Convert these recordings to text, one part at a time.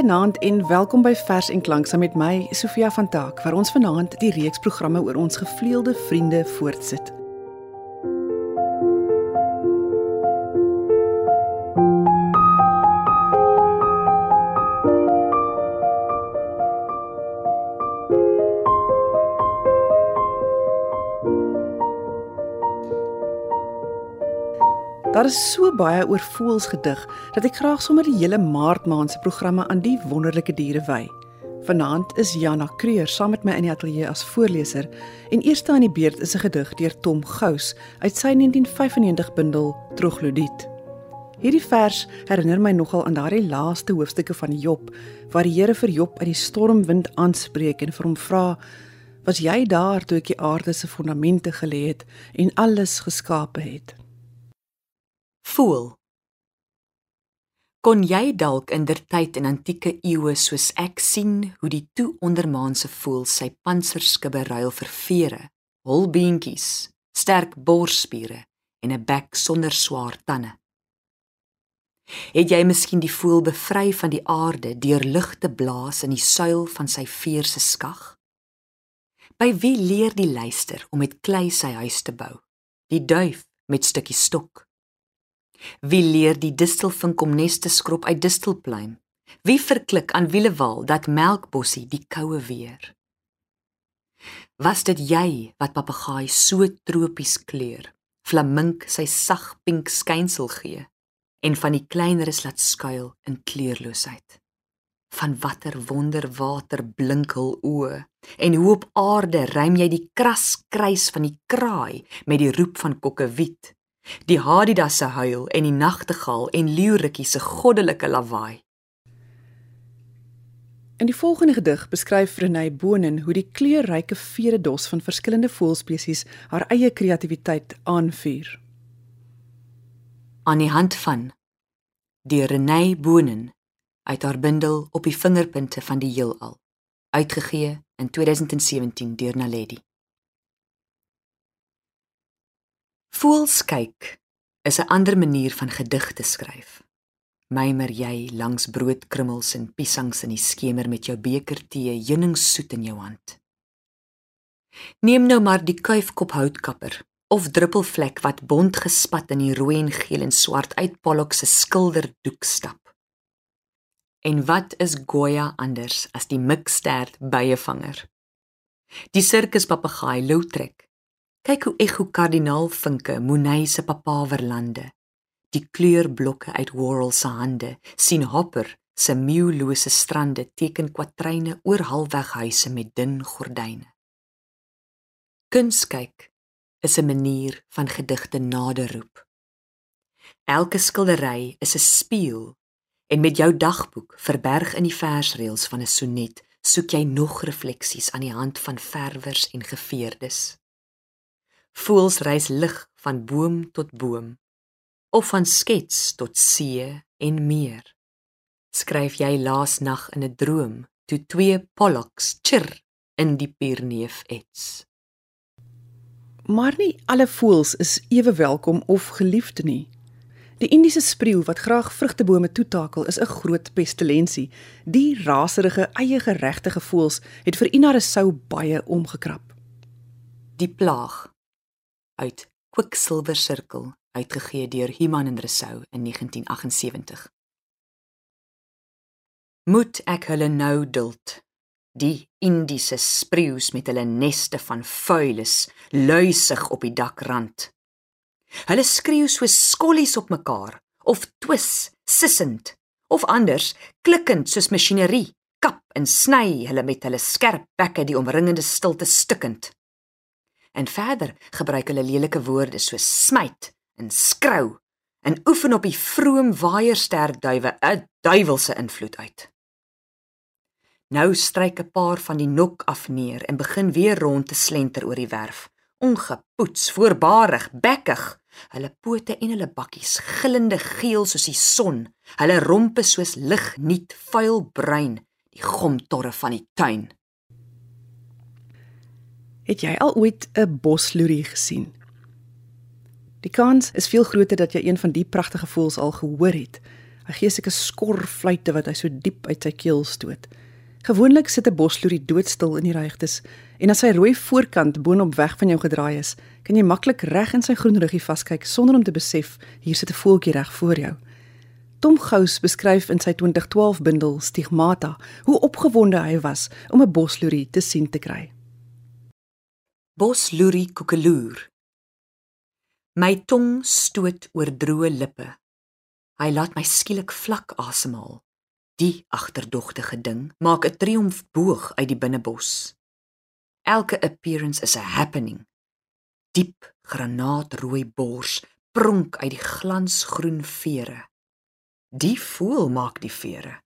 Goeienaand en welkom by Vers en Klank saam met my Sofia van Taak waar ons vanaand die reeks programme oor ons gevleelde vriende voortsit. Daar is so baie oor voëls gedig dat ek graag sommer die hele Maart maand se programme aan die wonderlike diere wy. Vanaand is Jana Kreur saam met my in die ateljee as voorleser en eerste aan die beurt is 'n gedig deur Tom Gous uit sy 1995 bundel Troglodiet. Hierdie vers herinner my nogal aan daardie laaste hoofstukke van Job waar die Here vir Job uit die stormwind aanspreek en vir hom vra: "Was jy daar toe ek die aarde se fondamente gelê het en alles geskape het?" Voel. Kon jy dalk indertyd in antieke eeue soos ek sien hoe die toe ondermaanse voel sy panserskibbe ruil vir vere, hol beentjies, sterk borsspiere en 'n bek sonder swaar tande. Het jy miskien die voel bevry van die aarde deur lug te blaas in die suil van sy veer se skag? By wie leer die luister om met klei sy huis te bou? Die duif met stukkies stok. Wie leer die distelvink om nes te skrob uit distelpluim? Wie verklik aan wielewal dat melkbossie die koue weer? Was dit jy wat papegaai so tropies kleur, flamink sy sag pink skynsel gee en van die kleineres laat skuil in kleurloosheid? Van watter wonderwater blink hul oë en hoe op aarde rym jy die kras kruis van die kraai met die roep van kokkewiet? Die hadidas se huil en die nagtegaal en leeuretjie se goddelike lawaai. In die volgende gedig beskryf Renay Bonen hoe die kleurryke veredos van verskillende voëlspesies haar eie kreatiwiteit aanvuur. Aan die hand van die Renay Bonen uit haar bundel op die vingerpunte van die heelal uitgegee in 2017 deur Naledi. Voels kyk is 'n ander manier van gedigte skryf. Mymer jy langs broodkrummels en piesangs in die skemer met jou beker tee heuningsoet in jou hand. Neem nou maar die kuifkop houtkapper of druppelvlek wat bont gespat in die rooi en geel en swart uit Pollock se skilderdoek stap. En wat is Goya anders as die mikstert byevanger? Die sirkuspapegaai Loutrek Kyk hoe ekho kardinaalvinke Monet se papaverlande. Die kleurblokke uit Worrell se hande sien Hopper se muulose strande teken kwatryne oor halweg huise met dun gordyne. Kunskyk is 'n manier van gedigte naderroep. Elke skildery is 'n spieël en met jou dagboek verberg in die versreëls van 'n sonnet soek jy nog refleksies aan die hand van verwers en geveerdes. Voels reis lig van boom tot boom of van skets tot see en meer. Skryf jy laas nag in 'n droom toe twee pollocks chir in die pierneef ets. Maar nie alle voels is ewe welkom of geliefd nie. Die Indiese spreeu wat graag vrugtebome toetakel is 'n groot pestilensie. Die raserige eie geregtige voels het vir Ina Resou baie omgekrap. Die plaag uit Kwiksilver Sirkel uitgegee deur Human en Resou in 1978. Moet ek hulle nou duld? Die Indiese spreeus met hulle neste van vuiles, luisig op die dakrand. Hulle skreeu so skollies op mekaar of twis, sissend of anders klikkend soos masjinerie, kap en sny hulle met hulle skerp bekke die omringende stilte stukkend en verder gebruik hulle lelike woorde soos smyt en skrou en oefen op die vroom waaiersterduwe 'n duiwelse invloed uit. Nou stryk 'n paar van die nok af neer en begin weer rond te slenter oor die werf, ongepoets, voorbarig, bekkig, hulle pote en hulle bakkies gillende geel soos die son, hulle rompe soos lignuut vuil bruin, die gomtorre van die tuin. Het jy al ooit 'n bosloerie gesien? Die kans is veel groter dat jy een van die pragtige voëls al gehoor het. Hy gee seker skor fluitte wat hy so diep uit sy keel stoot. Gewoonlik sit 'n bosloerie doodstil in die ruigtes en as sy rooi voorkant boonop weg van jou gedraai is, kan jy maklik reg in sy groen ruggie vaskyk sonder om te besef hier sit 'n voeltjie reg voor jou. Tom Gous beskryf in sy 2012 bundel Stigmata hoe opgewonde hy was om 'n bosloerie te sien te kry. Bosloerie koekeloer. My tong stoot oor droë lippe. Hy laat my skielik vlak asemhaal. Die agterdogtige ding maak 'n triomfboog uit die binnebos. Elke appearance is a happening. Diep granaatrooi bors pronk uit die glansgroen vere. Die voel maak die vere.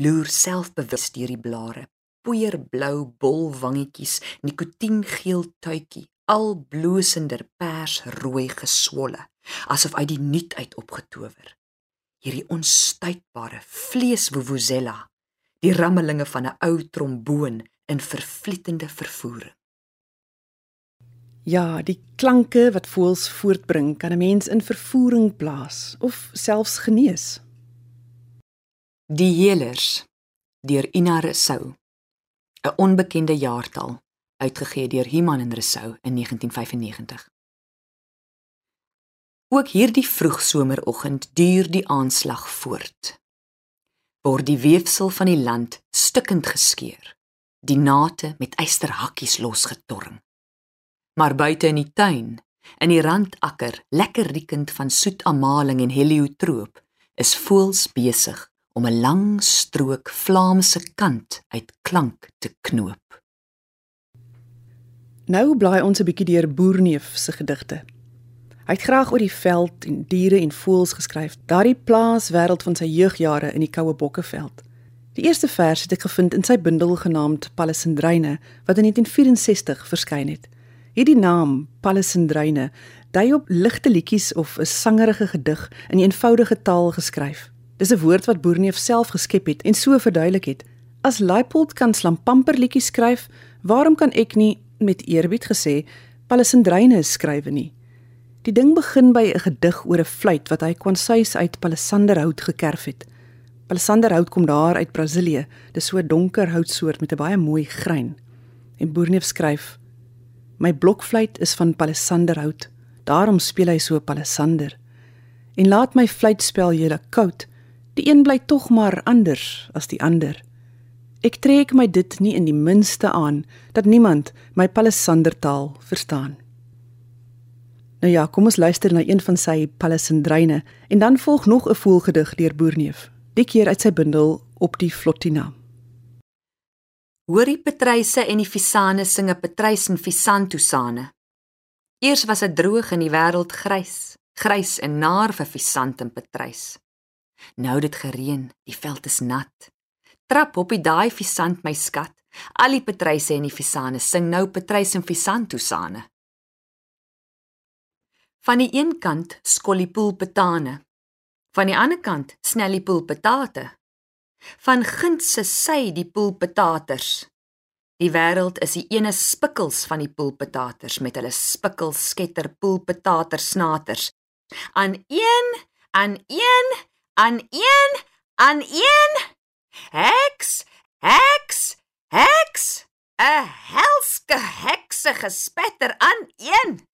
Loer selfbewus deur die blare, poeierblou bolwangetjies, nikotiengeel tuitjie, al bloosender persrooi geswolle, asof uit die nuut uit opgetower. Hierdie onstuitbare vleesvuvuzela, die rammelinge van 'n ou tromboon in vervlietende vervoering. Ja, die klanke wat voels voortbring kan 'n mens in vervoering plaas of selfs genees. Die Helers deur Ina Rousseau. 'n Onbekende jaartal uitgegee deur Human en Rousseau in 1995. Ook hierdie vroegsomeroggend duur die aanslag voort. Word die weefsel van die land stukkend geskeur, die nate met eysterhakkies losgetorring maar buite in die tuin, in die randakker, lekker riekend van soet amaling en heliotroop, is voels besig om 'n lang strook Vlaamse kant uit klank te knoop. Nou blaai ons 'n bietjie deur Boerneef se gedigte. Hy het graag oor die veld en diere en voëls geskryf, daardie plaaswêreld van sy jeugjare in die koue bokkeveld. Die eerste vers het ek gevind in sy bundel genaamd Palesindreine wat in 1964 verskyn het. Hierdie naam, Palesindreine, dui op ligte liedjies of 'n sangerige gedig in eenvoudige taal geskryf. Dis 'n woord wat Boerneef self geskep het en so verduidelik het. As Leipold kan slampamper liedjies skryf, waarom kan ek nie met eerbied gesê Palesindreine skrywe nie? Die ding begin by 'n gedig oor 'n fluit wat hy kwansuis uit palisanderhout gekerf het. Palisanderhout kom daar uit Brasilië. Dis so 'n donker houtsoort met 'n baie mooi grein. En Boerneef skryf: My blokfluit is van palisanderhout. Daarom speel hy so palisander. En laat my fluitspel julle koud. Die een bly tog maar anders as die ander. Ek trek my dit nie in die minste aan dat niemand my palisandertaal verstaan. Nou ja, kom ons luister na een van sy palisandreine en dan volg nog 'n voelgedig deur Boerneef. Die keer uit sy bundel op die Flottina. Hoorie Patryse en die Fisane singe Patrys en Fisantusane. Eers was dit droog in die wêreld grys, grys en naar vir Fisant en Patrys. Nou dit gereën, die veld is nat. Trap op die daai Fisant my skat. Al die Patryse en die Fisane sing nou Patrys en Fisantusane. Van die een kant skollipoel petane. Van die ander kant snellipoel patate van gintse sy die poelpetaters. Die wêreld is die ene spikkels van die poelpetaters met hulle spikkel sketter poelpetater snaters. Aan een, aan een, aan een, aan een. Heks, heks, heks. 'n Helske hekse gespetter aan een.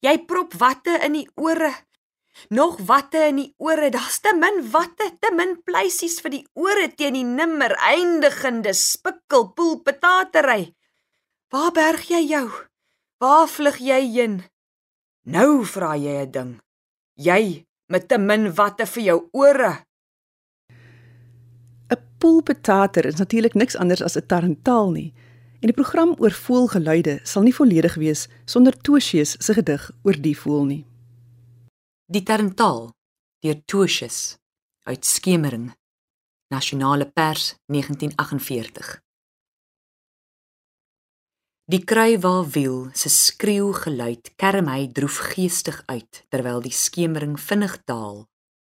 Jy prop watte in die ore Nog watte in die ore, daar's te min watte, te min pleisies vir die ore teen die nimmer eindigende spikkelpoel patatery. Waar berg jy jou? Waar vlug jy heen? Nou vra jy 'n ding. Jy met te min watte vir jou ore. 'n Poelpatater is natuurlik niks anders as 'n tarantaal nie. En die program oor voelgeluide sal nie volledig wees sonder Toshees se gedig oor die voel nie. Die Tarantaal deur Tosius uit Skemering Nasionale Pers 1948 Die kruiwa wiel se skreeu geluid kerm hy droefgeestig uit terwyl die skemering vinnig daal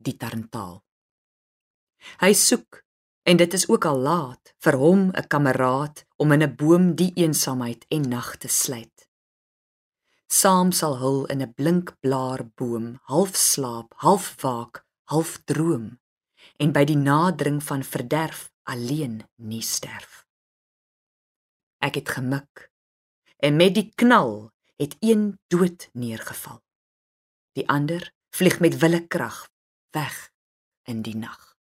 die Tarantaal Hy soek en dit is ook al laat vir hom 'n kameraad om in 'n boom die eensaamheid en nag te sluit Saam sal hul in 'n blinkblaar boom, half slaap, half waak, half droom en by die nadering van verderf alleen nie sterf. Ek het gemik en met die knal het een dood neergeval. Die ander vlieg met wille krag weg in die nag.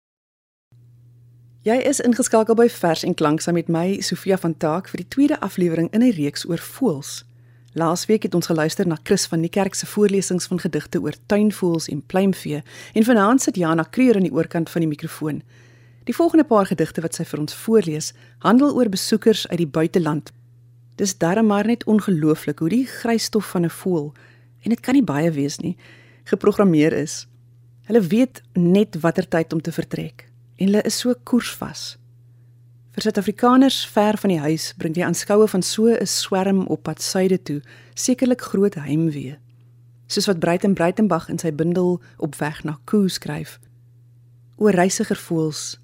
Jy is ingeskakel by Vers en Klank saam met my Sofia van Taak vir die tweede aflewering in 'n reeks oor voëls. Laasweek het ons geluister na Chris van die Kerk se voorlesings van gedigte oor tuinvoëls en pluimvee en vanaand sit Jana Kreur aan die oorkant van die mikrofoon. Die volgende paar gedigte wat sy vir ons voorlees, handel oor besoekers uit die buiteland. Dis darem maar net ongelooflik hoe die grysstof van 'n voël en dit kan nie baie wees nie, geprogrammeer is. Hulle weet net watter tyd om te vertrek en hulle is so koersvas. Vir Suid-Afrikaners ver van die huis bring die aanskoue van so 'n swerm op pad suide toe sekerlik groot heimwee. Soos wat Breiten Breitenberg in sy bundel op weg na Koo skryf. O reisiger voels,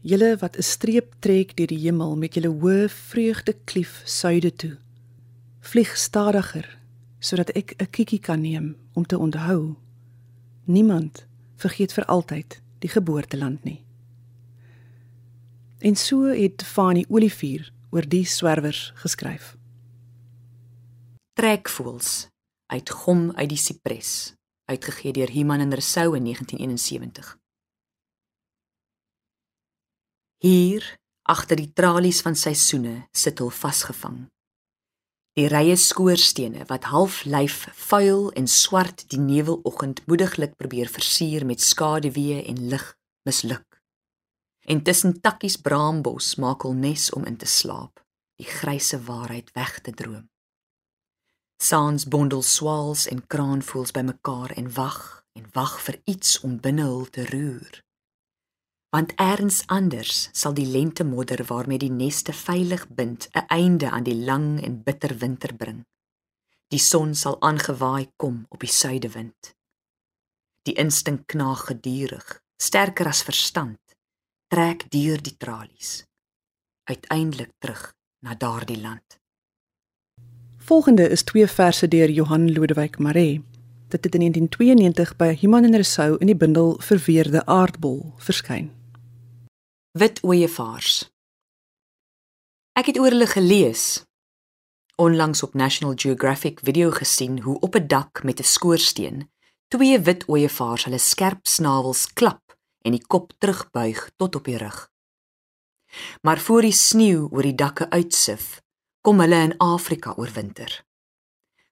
julle wat 'n streep trek deur die hemel met julle hoë vreugde klief suide toe. Vlieg stadiger sodat ek 'n kiekie kan neem om te onthou. Niemand vergeet vir altyd die geboorteland nie. En so het Fanny Olivier oor die swerwers geskryf. Trekvoels uit Gom uit die Sipres, uitgegee deur Human en Rousseau in 1971. Hier, agter die tralies van seisoene, sit hul vasgevang. Die rye skoorstene wat half lyf vuil en swart die neweloggend moediglik probeer versier met skaduwee en lig misluk en tussen takkies braambos maak hul nes om in te slaap, die grysse waarheid weg te droom. Saans bondel swaals en kraanvoels bymekaar en wag en wag vir iets om binne hul te roer. Want eers anders sal die lente modder waarmee die neste veilig bind 'n einde aan die lang en bitter winter bring. Die son sal aangewaai kom op die suidewind. Die instink knaag gedurig, sterker as verstand trek deur die tralies uiteindelik terug na daardie land. Volgende is twee verse deur Johan Lodewyk Maree. Dit het in 1992 by Human en Rousseau in die bundel Verweerde aardbol verskyn. Wit ooeievaars. Ek het oor hulle gelees. Onlangs op National Geographic video gesien hoe op 'n dak met 'n skoorsteen twee wit ooeievaars hulle skerp snavels klap en die kop terugbuig tot op die rug. Maar voor die sneeu oor die dakke uitsif, kom hulle in Afrika oorwinter.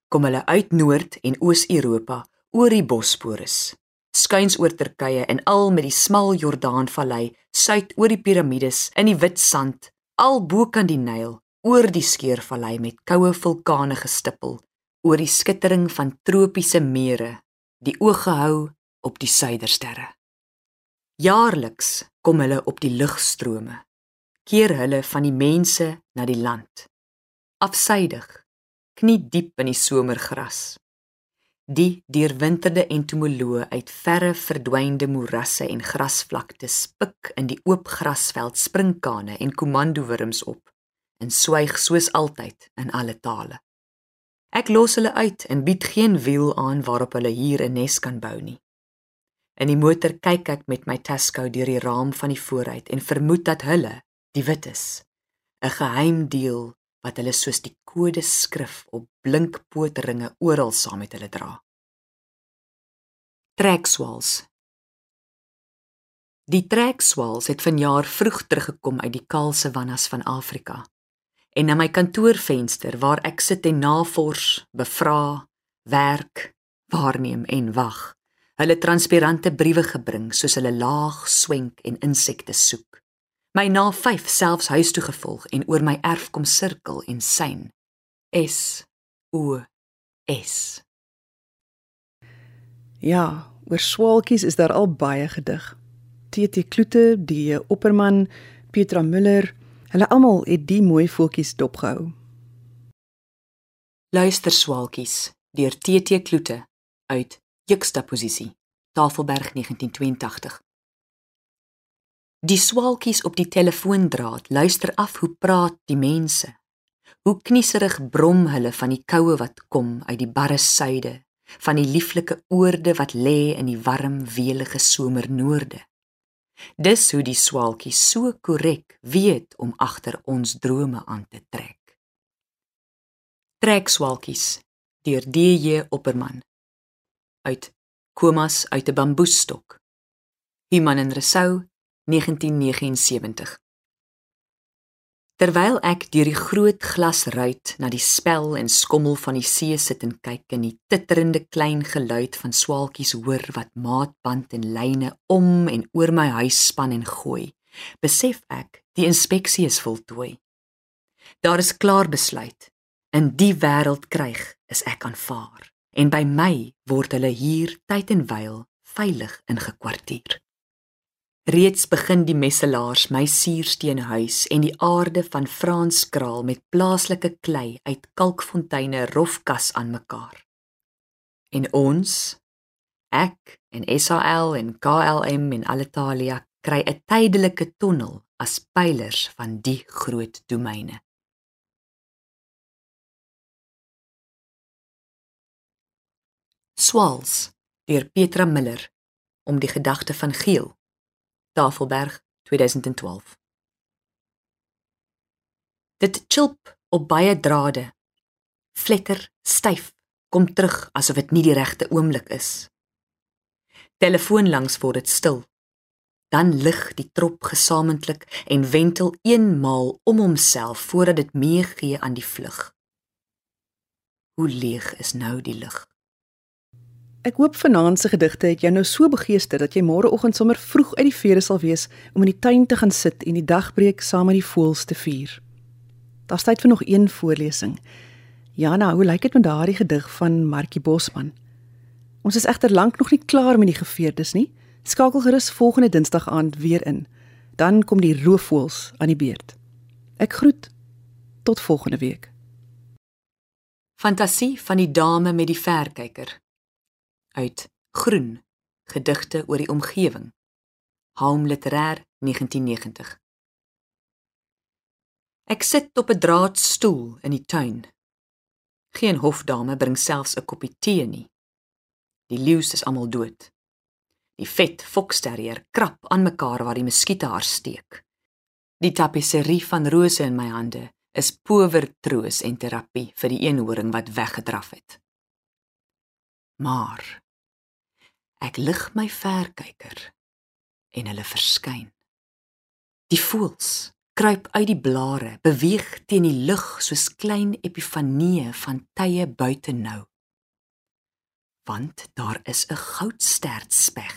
Kom hulle uit Noord- en Oos-Europa oor die Bosporus, skuins oor Turkye en al met die smal Jordaanvallei, suid oor die piramides in die wit sand, al bo kan die Nyl, oor die Skeurvallei met koue vulkane gestippel, oor die skittering van tropiese mere, die oog gehou op die suidersterre. Jaarliks kom hulle op die lugstrome. Keer hulle van die mense na die land. Afsydig, knie diep in die somergras. Die deurwinterde entomoloë uit verre verdwynde moerasse en grasvlaktes pik in die oop grasveld sprinkane en komandowurms op en swyg soos altyd in alle tale. Ek los hulle uit en bied geen wiel aan waarop hulle hier 'n nes kan bou nie. In die motor kyk ek met my Tasco deur die raam van die vooruit en vermoed dat hulle, die wites, 'n geheim deel wat hulle soos die kode skrif op blink pootringe oral saam met hulle dra. Trekswals. Die trekswals het vanjaar vroeg teruggekom uit die kaal savannas van Afrika en na my kantoorvenster waar ek sit en navors, bevra, werk, waarneem en wag hulle transparante briewe gebring soos hulle laag swenk en insekte soek. My na 5 selfs huis toe gevolg en oor my erf kom sirkel en syn. S O S. Ja, oor swaalkies is daar al baie gedig. TT Kloete, die Opperman, Petra Müller, hulle almal het die mooi voeltjies dopgehou. Luister swaalkies deur TT Kloete uit Juxtaposisie. Tafelberg 1982. Die swaalkies op die telefoondraad luister af hoe praat die mense. Hoe knieserig brom hulle van die koue wat kom uit die barre suide, van die lieflike oorde wat lê in die warm weelige somernoorde. Dis hoe die swaalkie so korrek weet om agter ons drome aan te trek. Trek swaalkies deur DJ Opperman uit Komas uit 'n bamboesstok. Human en Resou 1979 Terwyl ek deur die groot glasruit na die spel en skommel van die see sit en kyk en die titterende klein geluid van swaalkies hoor wat maatband en lyne om en oor my huis span en gooi, besef ek die inspeksie is voltooi. Daar is klaar besluit. In die wêreld kryg is ek aanvaar en by my word hulle hier tyd en wyl veilig ingekwartier. Reeds begin die messelaars my suurstene huis en die aarde van Frans kraal met plaaslike klei uit kalkfonteine rofkas aan mekaar. En ons, ek en SAL en KLM en Alitalia kry 'n tydelike tonnel as pylers van die groot domeine. Swals deur Petra Miller om die gedagte van geel Tafelberg 2012. Dit chilp op baie drade. Flikker styf, kom terug asof dit nie die regte oomblik is. Telefoon langs word dit stil. Dan lig die trop gesamentlik en wentel eenmaal om homself voordat dit meegee aan die vlug. Hoe leeg is nou die lug? Ek hoop vanaand se gedigte het jou nou so begeester dat jy môreoggend sommer vroeg uit die vere sal wees om in die tuin te gaan sit en die dagbreek saam met die voëls te vier. Daar's tyd vir nog een voorlesing. Jana, hoe lyk dit met daardie gedig van Markie Bosman? Ons is egter lank nog nie klaar met die geveerdes nie. Skakel gerus volgende Dinsdag aand weer in. Dan kom die roofvoëls aan die beurt. Ek groet tot volgende week. Fantasie van die dame met die verkyker uit Groen gedigte oor die omgewing. Haum literêr 1990 Ek sit op 'n draadstoel in die tuin. Geen hofdame bring selfs 'n koppie tee nie. Die leeu's is almal dood. Die vet foksterrier krap aan mekaar waar die muskiete haar steek. Die tapisserie van rose in my hande is power troos en terapie vir die eenhoring wat weggedraf het. Maar Ek lig my verkyker en hulle verskyn. Die voëls kruip uit die blare, beweeg teen die lug soos klein epifanieë van tye buite nou. Want daar is 'n goudstert speg.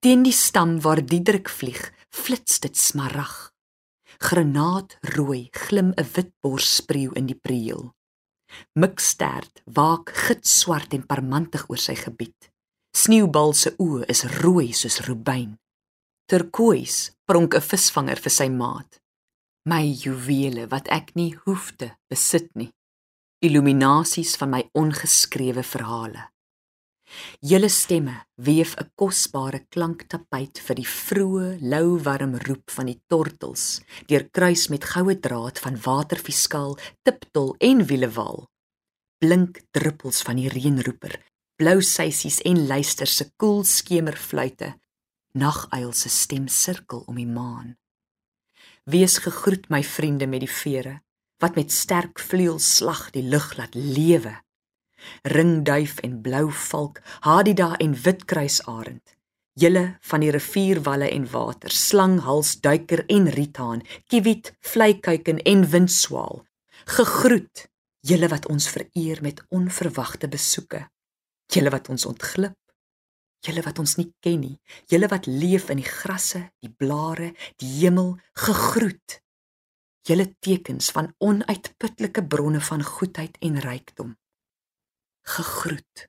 Teen die stam waar Diedrik vlieg, flits dit smarag. Granaatrooi glim 'n witborsspreeu in die prieel. Mikstert waak gitswart en parmantig oor sy gebied. Sneeubal se oë is rooi soos rubyn. Turkoois pronk 'n visvanger vir sy maat. My juwele wat ek nie hoefde besit nie. Illuminasies van my ongeskrewe verhale. Julle stemme weef 'n kosbare klanktapijt vir die vroeë, lou warm roep van die tortels deur kruis met goue draad van waterfiskaal, tiptol en wielewal. Blink druppels van die reënroeper blou seisies en luister se koel skemerfluite. Naguil se stem sirkel om die maan. Wees gegroet my vriende met die vere wat met sterk vleuels slag die lug laat lewe. Ringduif en blou valk, hadida en witkruisarend. Julle van die rivierwalle en water, slanghalsduiker en riethaan, kiewit, vleikuiken en windswaal. Gegroet julle wat ons vereer met onverwagte besoeke julle wat ons ontglip, julle wat ons nie ken nie, julle wat leef in die grasse, die blare, die hemel, gegroet. Julle tekens van onuitputlike bronne van goedheid en rykdom. Gegroet.